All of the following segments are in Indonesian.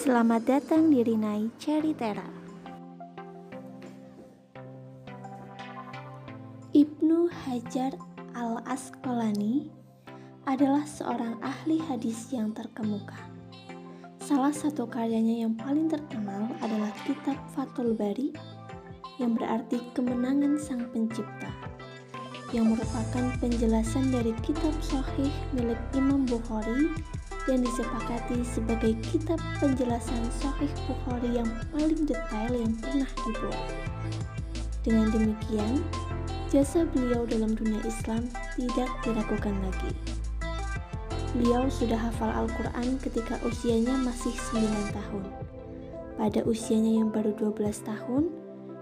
Selamat datang di Rinai Ceritera. Ibnu Hajar al-Asqalani adalah seorang ahli hadis yang terkemuka. Salah satu karyanya yang paling terkenal adalah kitab Fathul Bari yang berarti kemenangan sang pencipta yang merupakan penjelasan dari kitab sahih milik Imam Bukhari yang disepakati sebagai kitab penjelasan Sahih Bukhari yang paling detail yang pernah dibuat. Dengan demikian, jasa beliau dalam dunia Islam tidak diragukan lagi. Beliau sudah hafal Al-Quran ketika usianya masih 9 tahun. Pada usianya yang baru 12 tahun,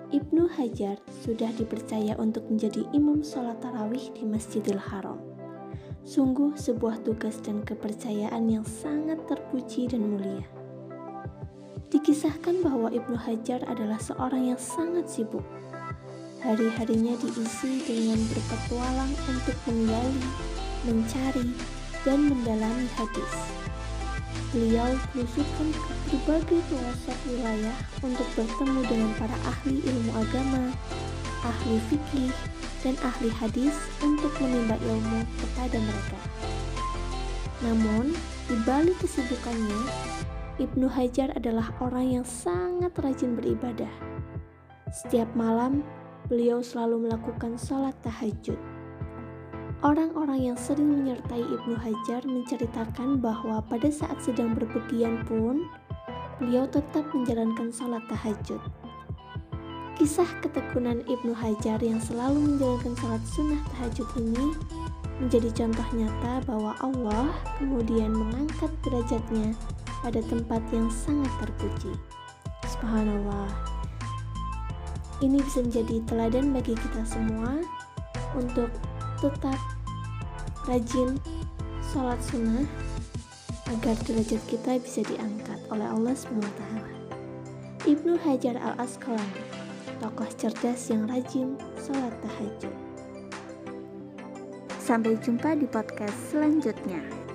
Ibnu Hajar sudah dipercaya untuk menjadi imam sholat tarawih di Masjidil Haram. Sungguh sebuah tugas dan kepercayaan yang sangat terpuji dan mulia. Dikisahkan bahwa Ibnu Hajar adalah seorang yang sangat sibuk. Hari-harinya diisi dengan berpetualang untuk menggali, mencari, dan mendalami hadis. Beliau belusukan ke berbagai pelosok wilayah untuk bertemu dengan para ahli ilmu agama, ahli fikih, dan ahli hadis untuk menimba ilmu kepada mereka. Namun, di balik kesibukannya, Ibnu Hajar adalah orang yang sangat rajin beribadah. Setiap malam, beliau selalu melakukan sholat tahajud. Orang-orang yang sering menyertai Ibnu Hajar menceritakan bahwa pada saat sedang berpergian pun, beliau tetap menjalankan sholat tahajud. Kisah ketekunan Ibnu Hajar yang selalu menjalankan salat sunnah tahajud ini menjadi contoh nyata bahwa Allah kemudian mengangkat derajatnya pada tempat yang sangat terpuji. Subhanallah. Ini bisa menjadi teladan bagi kita semua untuk tetap rajin sholat sunnah agar derajat kita bisa diangkat oleh Allah SWT. Ibnu Hajar al-Asqalani tokoh cerdas yang rajin sholat tahajud. Sampai jumpa di podcast selanjutnya.